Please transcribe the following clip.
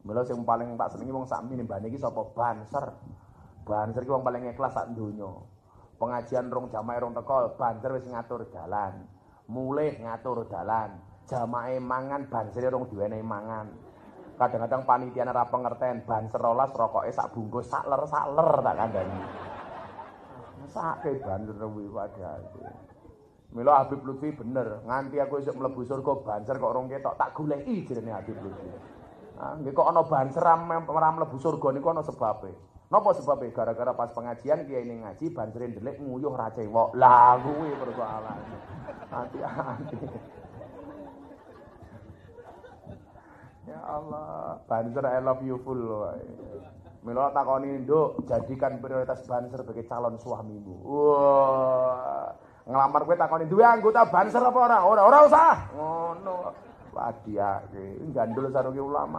Mula sing paling tak senengi wong sak mbane iki sapa banser. Banser iki wong paling ikhlas sak donya. Pengajian rong jamaah rong teko, banser wis ngatur dalan. Mulih ngatur dalan. Jamaah mangan banser rong diwenehi mangan. Kadang-kadang panitia ora pengerten, banser rolas rokoke sak bungkus sak ler sak ler tak kandhani. Sake banser kuwi padahal. Mila Habib Lutfi bener, nganti aku isuk mlebu surga banser kok rong ketok tak goleki jenenge Habib Lutfi. Ah, nggih kok ana banser ora mlebu surga niku ana sebabe. Napa sebabe? Gara-gara pas pengajian kiai ini ngaji banserin delik nguyuh ra cewek. Lah kuwi persoalane. Hati-hati. Ya Allah, banser I love you full. Mila takoni, "Nduk, jadikan prioritas banser sebagai calon suamimu." Wah, ngelamar kowe takoni, "Duwe anggota banser apa ora?" Ora, ora usah. Ngono. Wadiake, gandul sarunge ulama.